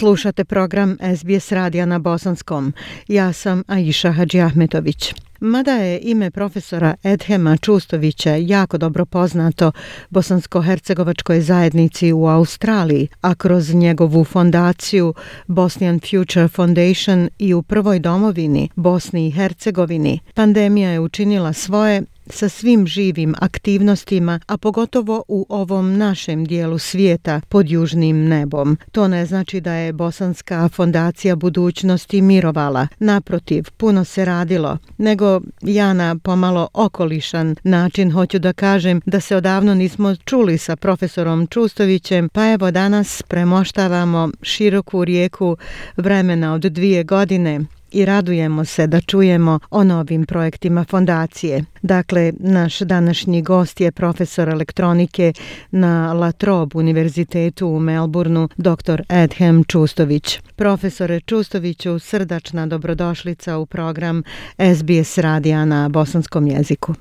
Slušate program SBS radija na bosanskom. Ja sam Aisha Hadži Ahmetović. Mada je ime profesora Edhema Čustovića jako dobro poznato bosansko-hercegovačkoj zajednici u Australiji, a kroz njegovu fondaciju Bosnian Future Foundation i u prvoj domovini Bosni i Hercegovini, pandemija je učinila svoje sa svim živim aktivnostima, a pogotovo u ovom našem dijelu svijeta pod južnim nebom. To ne znači da je Bosanska fondacija budućnosti mirovala. Naprotiv, puno se radilo, nego ja na pomalo okolišan način hoću da kažem da se odavno nismo čuli sa profesorom Čustovićem, pa evo danas premoštavamo široku rijeku vremena od dvije godine i radujemo se da čujemo o novim projektima fondacije. Dakle, naš današnji gost je profesor elektronike na La Trobe univerzitetu u Melbourneu, dr. Edhem Čustović. Profesore Čustoviću, srdačna dobrodošlica u program SBS radija na bosanskom jeziku.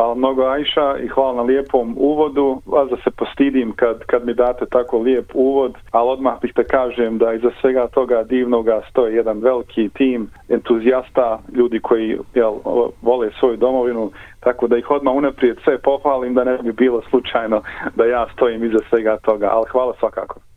Hvala mnogo Ajša i hvala na lijepom uvodu. Vas da se postidim kad, kad mi date tako lijep uvod, ali odmah bih te kažem da iza svega toga divnoga stoji jedan veliki tim entuzijasta, ljudi koji jel, vole svoju domovinu, tako da ih odmah unaprijed sve pohvalim da ne bi bilo slučajno da ja stojim iza svega toga, ali hvala svakako.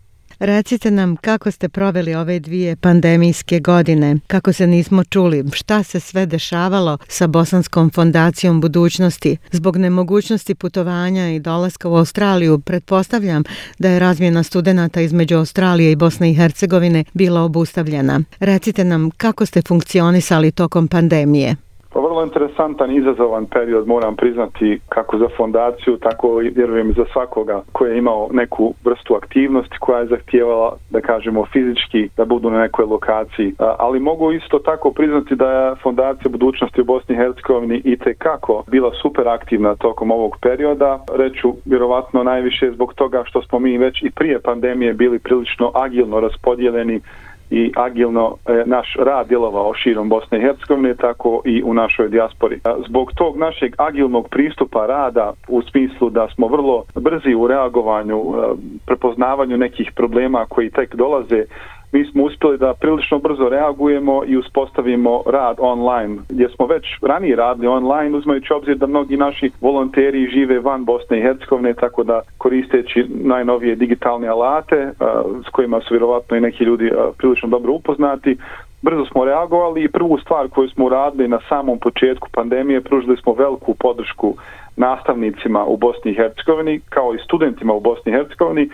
Recite nam kako ste proveli ove dvije pandemijske godine, kako se nismo čuli, šta se sve dešavalo sa Bosanskom fondacijom budućnosti. Zbog nemogućnosti putovanja i dolaska u Australiju, pretpostavljam da je razmjena studenta između Australije i Bosne i Hercegovine bila obustavljena. Recite nam kako ste funkcionisali tokom pandemije. Pa vrlo interesantan i izazovan period moram priznati kako za fondaciju, tako i vjerujem za svakoga koji je imao neku vrstu aktivnosti koja je zahtijevala, da kažemo, fizički da budu na nekoj lokaciji. Ali mogu isto tako priznati da je fondacija budućnosti u Bosni i Hercegovini i kako bila super aktivna tokom ovog perioda. Reću vjerovatno najviše zbog toga što smo mi već i prije pandemije bili prilično agilno raspodijeljeni i agilno e, naš rad djelovao širom Bosne i Hercegovine, tako i u našoj dijaspori. Zbog tog našeg agilnog pristupa rada u smislu da smo vrlo brzi u reagovanju, e, prepoznavanju nekih problema koji tek dolaze, mi smo uspjeli da prilično brzo reagujemo i uspostavimo rad online, gdje smo već ranije radili online, uzmajući obzir da mnogi naši volonteri žive van Bosne i Hercegovine, tako da koristeći najnovije digitalne alate, s kojima su vjerovatno i neki ljudi prilično dobro upoznati, brzo smo reagovali i prvu stvar koju smo uradili na samom početku pandemije, pružili smo veliku podršku nastavnicima u Bosni i Hercegovini, kao i studentima u Bosni i Hercegovini,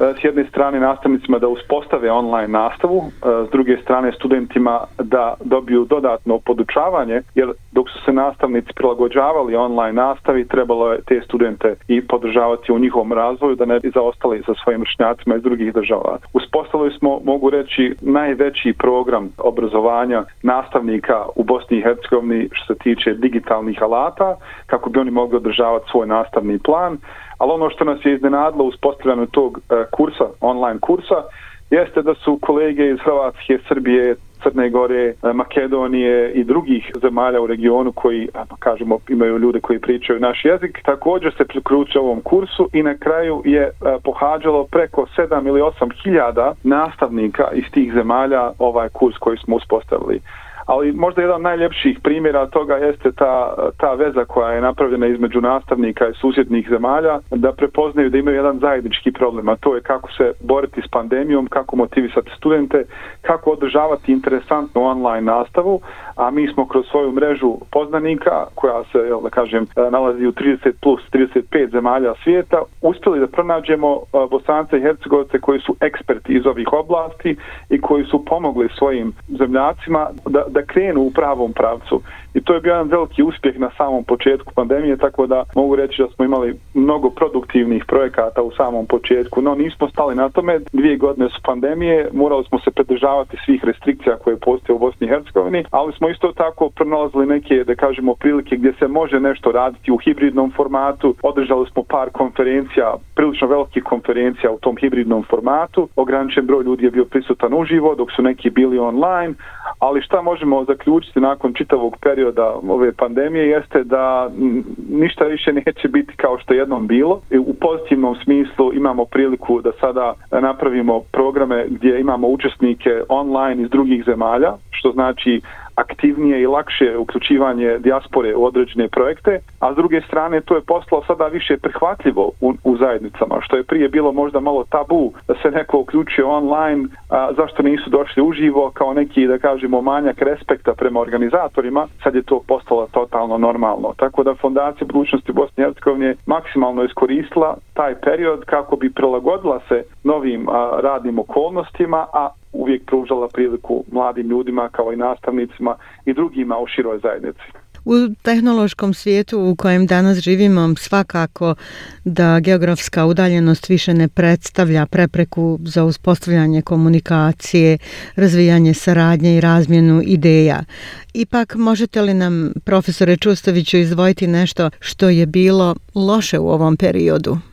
E, s jedne strane nastavnicima da uspostave online nastavu, e, s druge strane studentima da dobiju dodatno podučavanje, jer dok su se nastavnici prilagođavali online nastavi, trebalo je te studente i podržavati u njihovom razvoju da ne bi zaostali sa svojim vršnjacima iz drugih država. Uspostavili smo, mogu reći, najveći program obrazovanja nastavnika u Bosni i Hercegovini što se tiče digitalnih alata, kako bi oni mogli održavati svoj nastavni plan, ali ono što nas je iznenadilo u uspostavljanju tog e, kursa, online kursa, jeste da su kolege iz Hrvatske, Srbije, Crne Gore, e, Makedonije i drugih zemalja u regionu koji, pa kažemo, imaju ljude koji pričaju naš jezik, također se priključio ovom kursu i na kraju je e, pohađalo preko 7 ili 8 hiljada nastavnika iz tih zemalja ovaj kurs koji smo uspostavili ali možda jedan od najljepših primjera toga jeste ta, ta veza koja je napravljena između nastavnika i susjednih zemalja, da prepoznaju da imaju jedan zajednički problem, a to je kako se boriti s pandemijom, kako motivisati studente, kako održavati interesantnu online nastavu, a mi smo kroz svoju mrežu poznanika, koja se, jel, da kažem, nalazi u 30 plus 35 zemalja svijeta, uspjeli da pronađemo e, bosance i hercegovce koji su eksperti iz ovih oblasti i koji su pomogli svojim zemljacima da, da krenu u pravom pravcu. I to je bio jedan veliki uspjeh na samom početku pandemije, tako da mogu reći da smo imali mnogo produktivnih projekata u samom početku, no nismo stali na tome. Dvije godine su pandemije, morali smo se predržavati svih restrikcija koje postoje u Bosni i Hercegovini, ali smo isto tako pronalazili neke, da kažemo, prilike gdje se može nešto raditi u hibridnom formatu. Održali smo par konferencija, prilično velikih konferencija u tom hibridnom formatu. Ograničen broj ljudi je bio prisutan uživo, dok su neki bili online, ali šta možemo zaključiti nakon čitavog perioda ove pandemije jeste da ništa više neće biti kao što jednom bilo. U pozitivnom smislu imamo priliku da sada napravimo programe gdje imamo učesnike online iz drugih zemalja, što znači aktivnije i lakše uključivanje dijaspore u određene projekte, a s druge strane to je postalo sada više prihvatljivo u, u zajednicama, što je prije bilo možda malo tabu da se neko uključio online, a zašto nisu došli uživo kao neki, da kažemo, manjak respekta prema organizatorima, sad je to postalo totalno normalno. Tako da Fondacija budućnosti Bosne i Hercegovine maksimalno iskoristila taj period kako bi prilagodila se novim a, radnim okolnostima, a uvijek pružala priliku mladim ljudima kao i nastavnicima i drugima u široj zajednici. U tehnološkom svijetu u kojem danas živimo svakako da geografska udaljenost više ne predstavlja prepreku za uspostavljanje komunikacije, razvijanje saradnje i razmjenu ideja. Ipak možete li nam, profesore Čustoviću, izdvojiti nešto što je bilo loše u ovom periodu?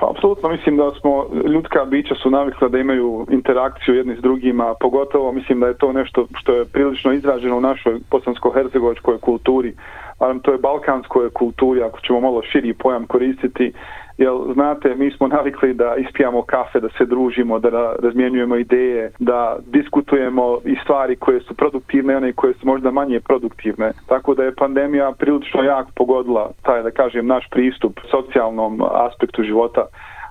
Pa, apsolutno mislim da smo, ljudska bića su navikla da imaju interakciju jedni s drugima, pogotovo mislim da je to nešto što je prilično izraženo u našoj bosansko-hercegovačkoj kulturi, ali to je balkanskoj kulturi, ako ćemo malo širi pojam koristiti, Jel, znate, mi smo navikli da ispijamo kafe, da se družimo, da razmjenjujemo ideje, da diskutujemo i stvari koje su produktivne i one koje su možda manje produktivne. Tako da je pandemija prilično jak pogodila taj, da kažem, naš pristup socijalnom aspektu života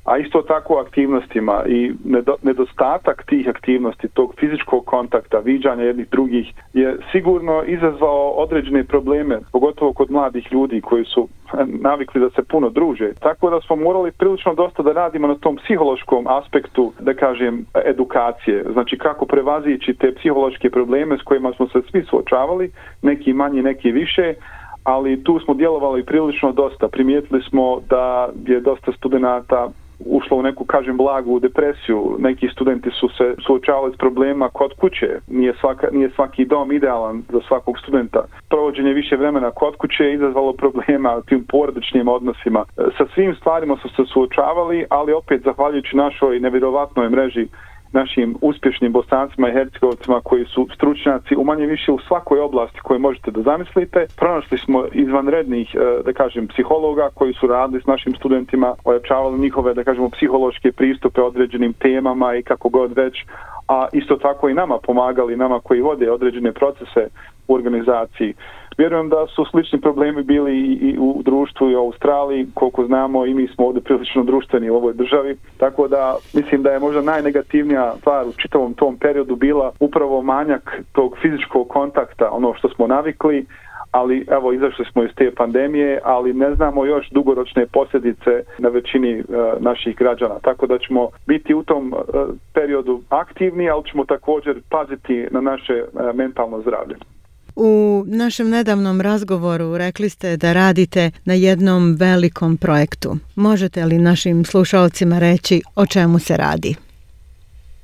a isto tako aktivnostima i nedostatak tih aktivnosti, tog fizičkog kontakta, viđanja jednih drugih je sigurno izazvao određene probleme, pogotovo kod mladih ljudi koji su eh, navikli da se puno druže. Tako da smo morali prilično dosta da radimo na tom psihološkom aspektu, da kažem, edukacije. Znači kako prevazići te psihološke probleme s kojima smo se svi suočavali, neki manji, neki više, ali tu smo djelovali prilično dosta. Primijetili smo da je dosta studenta ušlo u neku, kažem, blagu depresiju. Neki studenti su se suočavali s problema kod kuće. Nije, svaka, nije svaki dom idealan za svakog studenta. Provođenje više vremena kod kuće je izazvalo problema u tim porodičnim odnosima. E, sa svim stvarima su se suočavali, ali opet, zahvaljujući našoj nevjerovatnoj mreži našim uspješnim bosancima i hercegovcima koji su stručnjaci u manje više u svakoj oblasti koje možete da zamislite. Pronašli smo izvanrednih, e, da kažem, psihologa koji su radili s našim studentima, ojačavali njihove, da kažemo, psihološke pristupe određenim temama i kako god već, a isto tako i nama pomagali, nama koji vode određene procese u organizaciji. Vjerujem da su slični problemi bili i u društvu i u Australiji, koliko znamo i mi smo ovdje prilično društveni u ovoj državi, tako da mislim da je možda najnegativnija stvar u čitavom tom periodu bila upravo manjak tog fizičkog kontakta, ono što smo navikli, ali evo izašli smo iz te pandemije, ali ne znamo još dugoročne posljedice na većini e, naših građana. Tako da ćemo biti u tom e, periodu aktivni, ali ćemo također paziti na naše e, mentalno zdravlje. U našem nedavnom razgovoru rekli ste da radite na jednom velikom projektu. Možete li našim slušalcima reći o čemu se radi?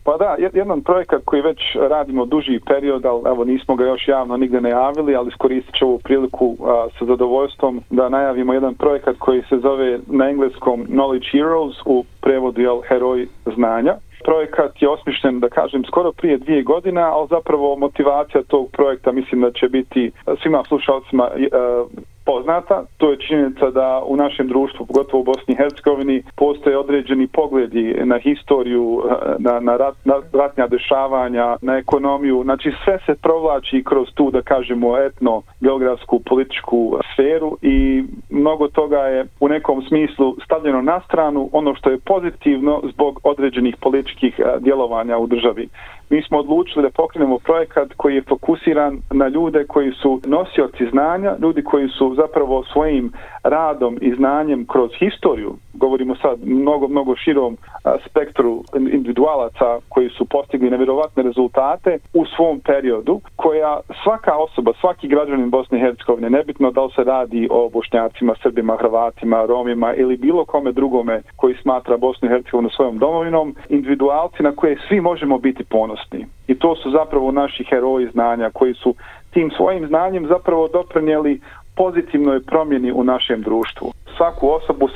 Pa da, jedan projekat koji već radimo duži period, ali evo nismo ga još javno nigde najavili, ali iskoristit ću ovu priliku a, sa zadovoljstvom da najavimo jedan projekat koji se zove na engleskom Knowledge Heroes u prevodu jel, Heroj znanja projekat je osmišljen, da kažem, skoro prije dvije godine, ali zapravo motivacija tog projekta mislim da će biti svima slušalcima e, poznata. To je činjenica da u našem društvu, pogotovo u Bosni i Hercegovini, postoje određeni pogledi na historiju, eh, na, na, rat, na ratnja dešavanja, na ekonomiju. Znači sve se provlači kroz tu, da kažemo, etno, geografsku, političku sferu i mnogo toga je u nekom smislu stavljeno na stranu ono što je pozitivno zbog određenih političkih eh, djelovanja u državi mi smo odlučili da pokrenemo projekat koji je fokusiran na ljude koji su nosioci znanja, ljudi koji su zapravo svojim radom i znanjem kroz historiju, govorimo sad mnogo, mnogo širom spektru individualaca koji su postigli nevjerovatne rezultate u svom periodu, koja svaka osoba, svaki građanin Bosne i Hercegovine, nebitno da li se radi o bošnjacima, srbima, hrvatima, romima ili bilo kome drugome koji smatra Bosnu i Hercegovinu svojom domovinom, individualci na koje svi možemo biti ponosni. I to su zapravo naši heroji znanja koji su tim svojim znanjem zapravo doprinijeli pozitivnoj promjeni u našem društvu. Svaku osobu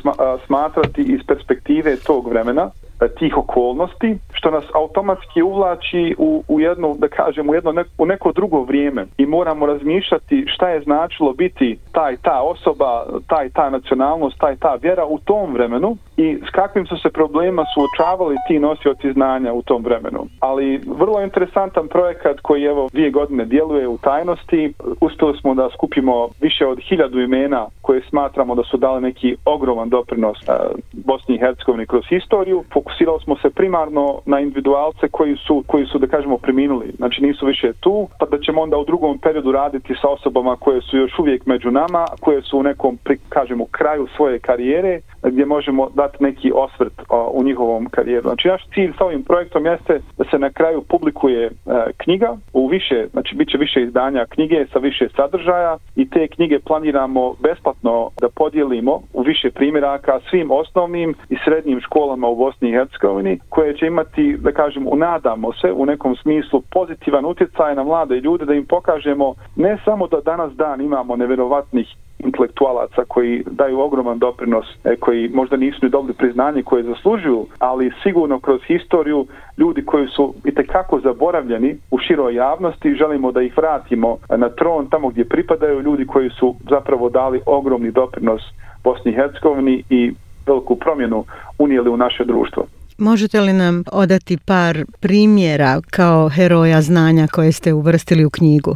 smatrati iz perspektive tog vremena e, tih okolnosti, što nas automatski uvlači u, u jedno, da kažem, u jedno neko, u neko drugo vrijeme i moramo razmišljati šta je značilo biti taj ta osoba, taj ta nacionalnost, taj ta vjera u tom vremenu i s kakvim su se problema suočavali ti nosioci znanja u tom vremenu. Ali vrlo interesantan projekat koji evo dvije godine djeluje u tajnosti. Uspjeli smo da skupimo više od hiljadu imena koje smatramo da su dali neki ogroman doprinos e, Bosni i Hercegovini kroz historiju. Fokusirali smo se primarno na individualce koji su, koji su da kažemo, preminuli. Znači nisu više tu, pa da ćemo onda u drugom periodu raditi sa osobama koje su još uvijek među nama, koje su u nekom, pri, kažemo, kraju svoje karijere, gdje možemo dati neki osvrt o, u njihovom karijeru. Znači naš cilj sa ovim projektom jeste da se na kraju publikuje e, knjiga u više, znači bit će više izdanja knjige sa više sadržaja i te knjige planiramo besplatno da podijelimo u više primjeraka svim osnovnim i srednjim školama u Bosni i Hercegovini koje će imati, da kažem, unadamo se u nekom smislu pozitivan utjecaj na mlade ljude da im pokažemo ne samo da danas dan imamo neverovatnih intelektualaca koji daju ogroman doprinos, e, koji možda nisu ni dobili priznanje koje zaslužuju, ali sigurno kroz historiju ljudi koji su i tekako zaboravljeni u široj javnosti, želimo da ih vratimo na tron tamo gdje pripadaju ljudi koji su zapravo dali ogromni doprinos Bosni i Hercegovini i veliku promjenu unijeli u naše društvo. Možete li nam odati par primjera kao heroja znanja koje ste uvrstili u knjigu?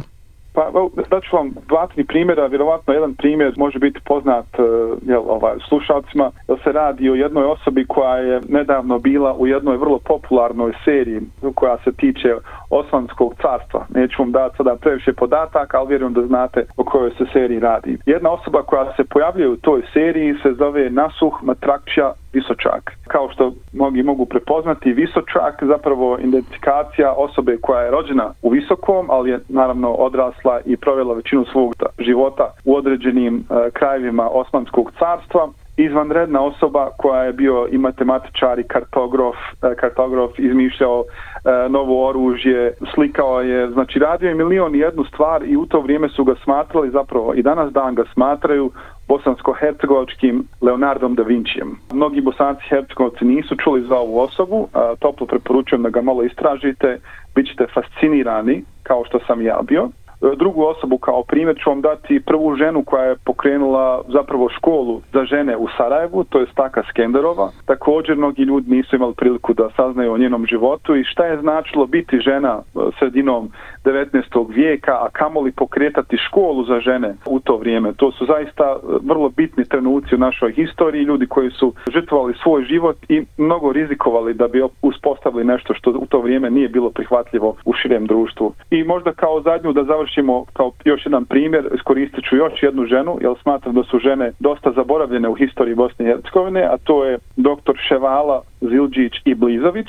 Pa, da ću vam dva, tri primjera, vjerovatno jedan primjer može biti poznat e, jel, ovaj, slušalcima, da se radi o jednoj osobi koja je nedavno bila u jednoj vrlo popularnoj seriji koja se tiče Osmanskog carstva. Neću vam dati sada previše podataka, ali vjerujem da znate o kojoj se seriji radi. Jedna osoba koja se pojavljuje u toj seriji se zove Nasuh Matrakća Visočak. Kao što mnogi mogu prepoznati, Visočak zapravo identifikacija osobe koja je rođena u Visokom, ali je naravno odrasla i provjela većinu svog života u određenim e, krajevima Osmanskog carstva izvanredna osoba koja je bio i matematičar i kartograf, e, kartograf izmišljao e, novo oružje, slikao je, znači radio je milion i jednu stvar i u to vrijeme su ga smatrali zapravo i danas dan ga smatraju bosansko-hercegovačkim Leonardom da Vincijem. Mnogi bosanci hercegovci nisu čuli za ovu osobu, a, toplo preporučujem da ga malo istražite, bit ćete fascinirani kao što sam ja bio e, drugu osobu kao primjer ću vam dati prvu ženu koja je pokrenula zapravo školu za žene u Sarajevu, to je Staka Skenderova. Također mnogi ljudi nisu imali priliku da saznaju o njenom životu i šta je značilo biti žena e, sredinom 19. vijeka, a kamoli pokretati školu za žene u to vrijeme. To su zaista e, vrlo bitni trenuci u našoj historiji, ljudi koji su žrtvovali svoj život i mnogo rizikovali da bi uspostavili nešto što u to vrijeme nije bilo prihvatljivo u širem društvu. I možda kao zadnju da završimo kao još jedan primjer, iskoristit ću još jednu ženu, jer smatram da su žene dosta zaboravljene u historiji Bosne i Hercegovine, a to je doktor Ševala Zilđić i Blizović.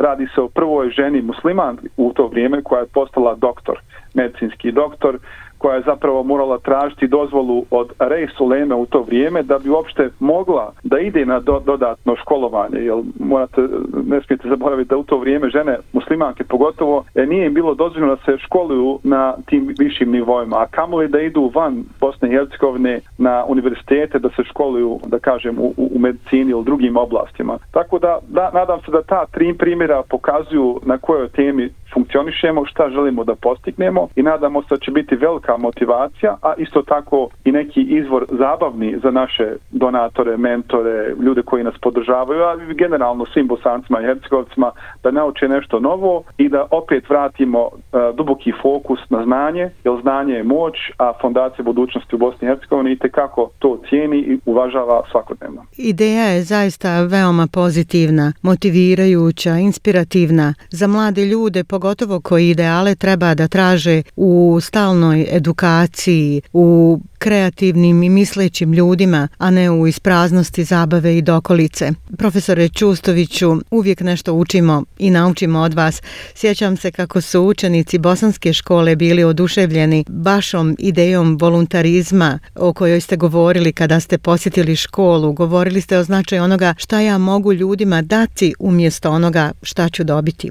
Radi se o prvoj ženi musliman u to vrijeme koja je postala doktor, medicinski doktor, koja je zapravo morala tražiti dozvolu od Rej Suleme u to vrijeme da bi uopšte mogla da ide na do, dodatno školovanje. Jer morate, ne smijete zaboraviti da u to vrijeme žene muslimanke pogotovo e, nije im bilo dozvoljeno da se školuju na tim višim nivoima. A kamoli da idu van Bosne i Hercegovine na univerzitete da se školuju, da kažem, u, u medicini ili drugim oblastima. Tako da, da nadam se da ta tri primjera pokazuju na kojoj temi funkcionišemo, šta želimo da postignemo i nadamo se da će biti velika motivacija, a isto tako i neki izvor zabavni za naše donatore, mentore, ljude koji nas podržavaju, a generalno svim bosancima i hercegovcima da nauče nešto novo i da opet vratimo uh, duboki fokus na znanje, jer znanje je moć, a fondacija budućnosti u Bosni i Hercegovini i tekako to cijeni i uvažava svakodnevno. Ideja je zaista veoma pozitivna, motivirajuća, inspirativna za mlade ljude, pogotovo koji ideale treba da traže u stalnoj edukaciji, u kreativnim i mislećim ljudima, a ne u ispraznosti zabave i dokolice. Profesore Čustoviću, uvijek nešto učimo i naučimo od vas. Sjećam se kako su učenici bosanske škole bili oduševljeni bašom idejom voluntarizma o kojoj ste govorili kada ste posjetili školu. Govorili ste o značaju onoga šta ja mogu ljudima dati umjesto onoga šta ću dobiti.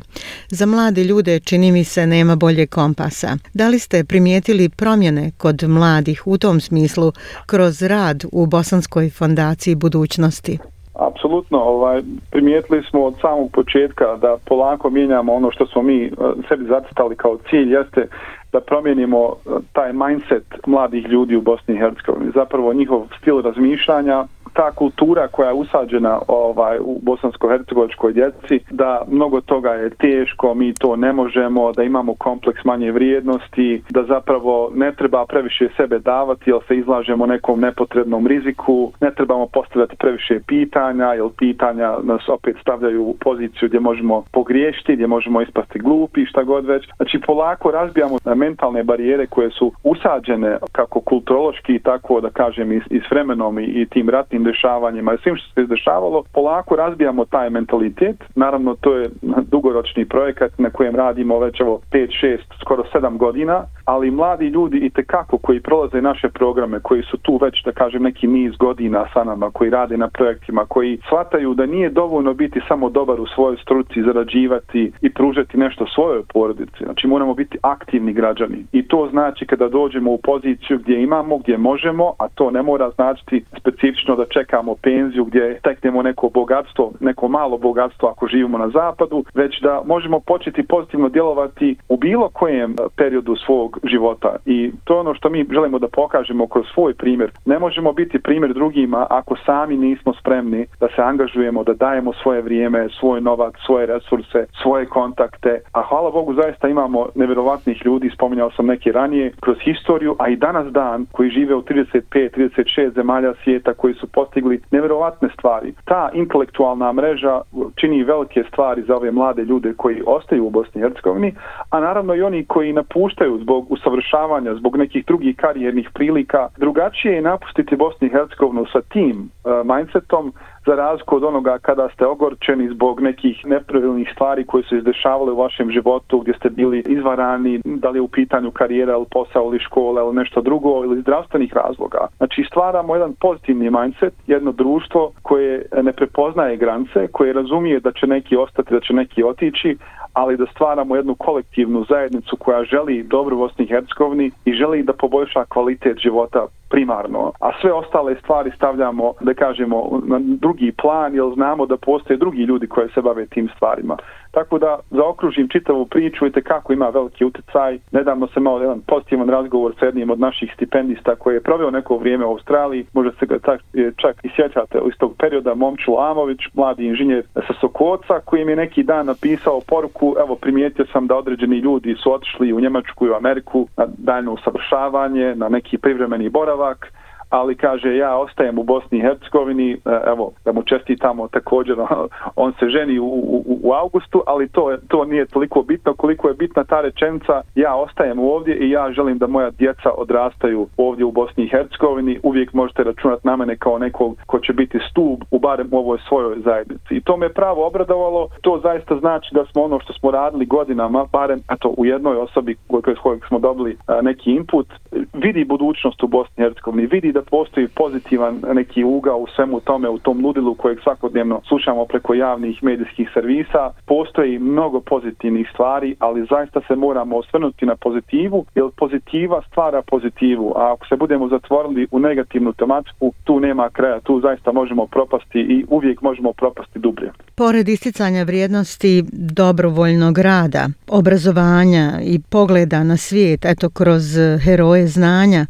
Za mlade ljude čini mi se nema bolje kompasa. Da li ste primijetili promjene kod mladih u tom smislu kroz rad u Bosanskoj fondaciji budućnosti? Apsolutno, ovaj, primijetili smo od samog početka da polako mijenjamo ono što smo mi eh, sebi zacitali kao cilj, jeste da promijenimo eh, taj mindset mladih ljudi u Bosni i Hercegovini. Zapravo njihov stil razmišljanja, ta kultura koja je usađena ovaj u bosansko-hercegovačkoj djeci da mnogo toga je teško, mi to ne možemo, da imamo kompleks manje vrijednosti, da zapravo ne treba previše sebe davati jer se izlažemo nekom nepotrebnom riziku, ne trebamo postavljati previše pitanja jer pitanja nas opet stavljaju u poziciju gdje možemo pogriješiti, gdje možemo ispasti glupi, šta god već. Znači polako razbijamo mentalne barijere koje su usađene kako kulturološki, tako da kažem i, i s vremenom i, i tim ratnim dešavanjima i svim što se dešavalo, polako razbijamo taj mentalitet. Naravno, to je dugoročni projekat na kojem radimo već ovo 5, 6, skoro 7 godina, ali mladi ljudi i tekako koji prolaze naše programe, koji su tu već, da kažem, neki niz godina sa nama, koji rade na projektima, koji shvataju da nije dovoljno biti samo dobar u svojoj struci, zarađivati i pružati nešto svojoj porodici. Znači, moramo biti aktivni građani. I to znači kada dođemo u poziciju gdje imamo, gdje možemo, a to ne mora značiti specifično da čekamo penziju gdje teknemo neko bogatstvo, neko malo bogatstvo ako živimo na zapadu, već da možemo početi pozitivno djelovati u bilo kojem periodu svog života. I to je ono što mi želimo da pokažemo kroz svoj primjer. Ne možemo biti primjer drugima ako sami nismo spremni da se angažujemo, da dajemo svoje vrijeme, svoj novac, svoje resurse, svoje kontakte. A hvala Bogu zaista imamo nevjerovatnih ljudi, spominjao sam neke ranije, kroz historiju, a i danas dan koji žive u 35-36 zemalja svijeta koji su postigli nevjerovatne stvari. Ta intelektualna mreža čini velike stvari za ove mlade ljude koji ostaju u Bosni i Hercegovini, a naravno i oni koji napuštaju zbog usavršavanja, zbog nekih drugih karijernih prilika. Drugačije je napustiti Bosni i Hercegovinu sa tim uh, mindsetom, za razliku od onoga kada ste ogorčeni zbog nekih nepravilnih stvari koje su izdešavale u vašem životu gdje ste bili izvarani, da li je u pitanju karijera ili posao ili škola ili nešto drugo ili zdravstvenih razloga. Znači stvaramo jedan pozitivni mindset, jedno društvo koje ne prepoznaje granice, koje razumije da će neki ostati, da će neki otići, ali da stvaramo jednu kolektivnu zajednicu koja želi dobro Bosni i Hercegovini i želi da poboljša kvalitet života primarno, a sve ostale stvari stavljamo, da kažemo, na drugi plan, jer znamo da postoje drugi ljudi koji se bave tim stvarima. Tako da zaokružim čitavu priču i kako ima veliki utjecaj. Nedavno se imao jedan pozitivan razgovor s jednim od naših stipendista koji je proveo neko vrijeme u Australiji. Možda se ga tak, čak i sjećate iz tog perioda Momču Amović, mladi inženjer sa Sokoca, koji mi je neki dan napisao poruku, evo primijetio sam da određeni ljudi su otišli u Njemačku i u Ameriku na daljno usavršavanje, na neki privremeni boravak ali kaže ja ostajem u Bosni i Hercegovini, e, evo da mu čestitamo također, on se ženi u, u, u augustu, ali to, to nije toliko bitno koliko je bitna ta rečenica, ja ostajem ovdje i ja želim da moja djeca odrastaju ovdje u Bosni i Hercegovini, uvijek možete računati na mene kao nekog ko će biti stub u barem u ovoj svojoj zajednici. I to me pravo obradovalo, to zaista znači da smo ono što smo radili godinama, barem eto, u jednoj osobi kojeg smo dobili e, neki input, vidi budućnost u Bosni i Hercegovini, vidi da postoji pozitivan neki ugao u svemu tome, u tom ludilu kojeg svakodnevno slušamo preko javnih medijskih servisa. Postoji mnogo pozitivnih stvari, ali zaista se moramo osvrnuti na pozitivu, jer pozitiva stvara pozitivu, a ako se budemo zatvorili u negativnu tematiku, tu nema kraja, tu zaista možemo propasti i uvijek možemo propasti dublje. Pored isticanja vrijednosti dobrovoljnog rada, obrazovanja i pogleda na svijet, eto kroz heroje znanja,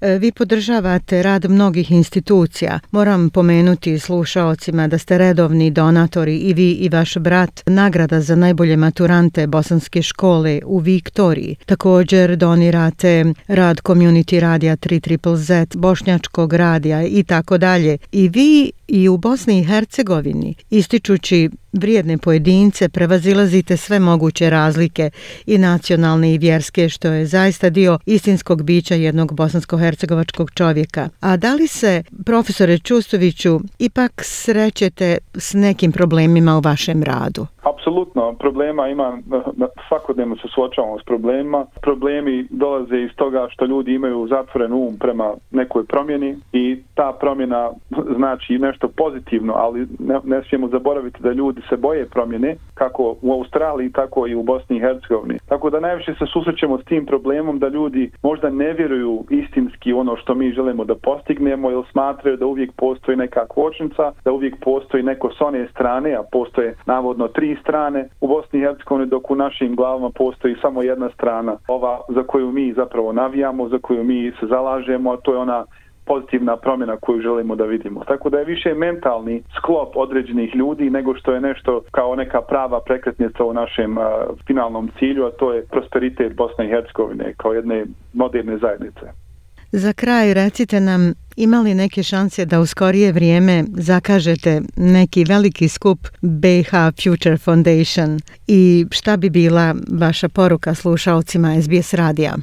E, vi podržavate rad mnogih institucija. Moram pomenuti slušaocima da ste redovni donatori i vi i vaš brat nagrada za najbolje maturante Bosanske škole u Viktoriji. Također donirate rad Community Radija 3 Z, Bošnjačkog radija i tako dalje. I vi i u Bosni i Hercegovini, ističući vrijedne pojedince, prevazilazite sve moguće razlike i nacionalne i vjerske, što je zaista dio istinskog bića jednog bosansko-hercegovačkog čovjeka. A da li se, profesore Čustoviću, ipak srećete s nekim problemima u vašem radu? Apsolutno problema ima, eh, svakodnevno se suočavamo s problemima. Problemi dolaze iz toga što ljudi imaju zatvoren um prema nekoj promjeni i ta promjena znači nešto pozitivno, ali ne, ne smijemo zaboraviti da ljudi se boje promjene, kako u Australiji, tako i u Bosni i Hercegovini. Tako da najviše se susrećemo s tim problemom da ljudi možda ne vjeruju istinski ono što mi želimo da postignemo ili smatraju da uvijek postoji neka kočnica, da uvijek postoji neko s one strane, a postoje navodno tri strane u Bosni i Hercegovini, dok u našim glavama postoji samo jedna strana, ova za koju mi zapravo navijamo, za koju mi se zalažemo, a to je ona pozitivna promjena koju želimo da vidimo. Tako da je više mentalni sklop određenih ljudi nego što je nešto kao neka prava prekretnica u našem uh, finalnom cilju, a to je prosperitet Bosne i Hercegovine kao jedne moderne zajednice. Za kraj recite nam imali neke šanse da u skorije vrijeme zakažete neki veliki skup BH Future Foundation i šta bi bila vaša poruka slušalcima SBS radija?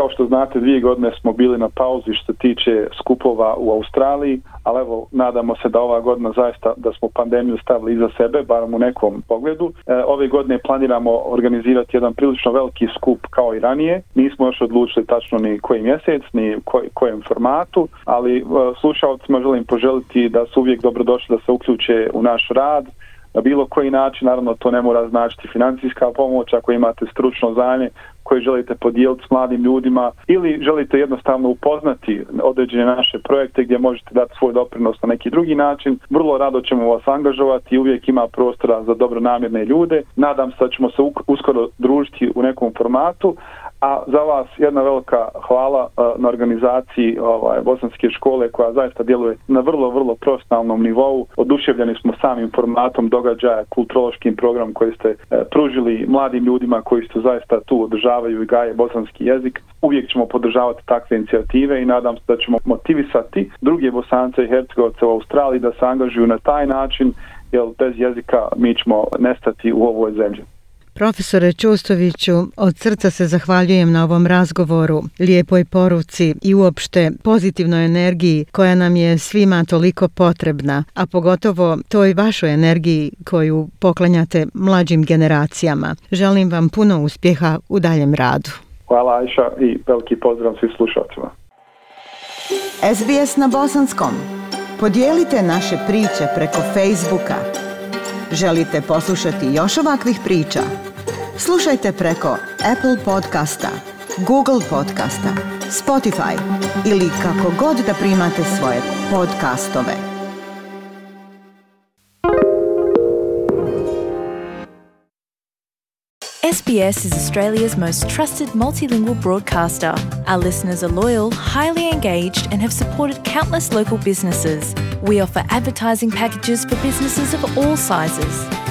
Kao što znate, dvije godine smo bili na pauzi što se tiče skupova u Australiji, ali evo, nadamo se da ova godina zaista da smo pandemiju stavili iza sebe, barom u nekom pogledu. E, ove godine planiramo organizirati jedan prilično veliki skup kao i ranije. Nismo još odlučili tačno ni koji mjesec, ni koj, kojem formatu, ali e, slušalcima želim poželiti da su uvijek dobrodošli da se uključe u naš rad, na bilo koji način, naravno to ne mora značiti financijska pomoć, ako imate stručno znanje koje želite podijeliti s mladim ljudima ili želite jednostavno upoznati određene naše projekte gdje možete dati svoj doprinos na neki drugi način, vrlo rado ćemo vas angažovati i uvijek ima prostora za dobronamjerne ljude. Nadam se da ćemo se uskoro družiti u nekom formatu, A za vas jedna velika hvala e, na organizaciji ovaj, bosanske škole koja zaista djeluje na vrlo, vrlo profesionalnom nivou. Oduševljeni smo samim formatom događaja, kulturološkim programom koji ste e, pružili mladim ljudima koji su zaista tu održavaju i gaje bosanski jezik. Uvijek ćemo podržavati takve inicijative i nadam se da ćemo motivisati druge bosance i hercegovce u Australiji da se angažuju na taj način jer bez jezika mi ćemo nestati u ovoj zemlji. Profesore Čustoviću, od srca se zahvaljujem na ovom razgovoru, lijepoj poruci i uopšte pozitivnoj energiji koja nam je svima toliko potrebna, a pogotovo toj vašoj energiji koju poklanjate mlađim generacijama. Želim vam puno uspjeha u daljem radu. Hvala Ajša i veliki pozdrav svih slušalcima. SBS na Bosanskom. Podijelite naše priče preko Facebooka. Želite poslušati još ovakvih priča? Slušajte preko Apple podcasta, Google podcasta, Spotify ili kako god da primate svoje podcastove. SBS is Australia's most trusted multilingual broadcaster. Our listeners are loyal, highly engaged, and have supported countless local businesses. We offer advertising packages for businesses of all sizes.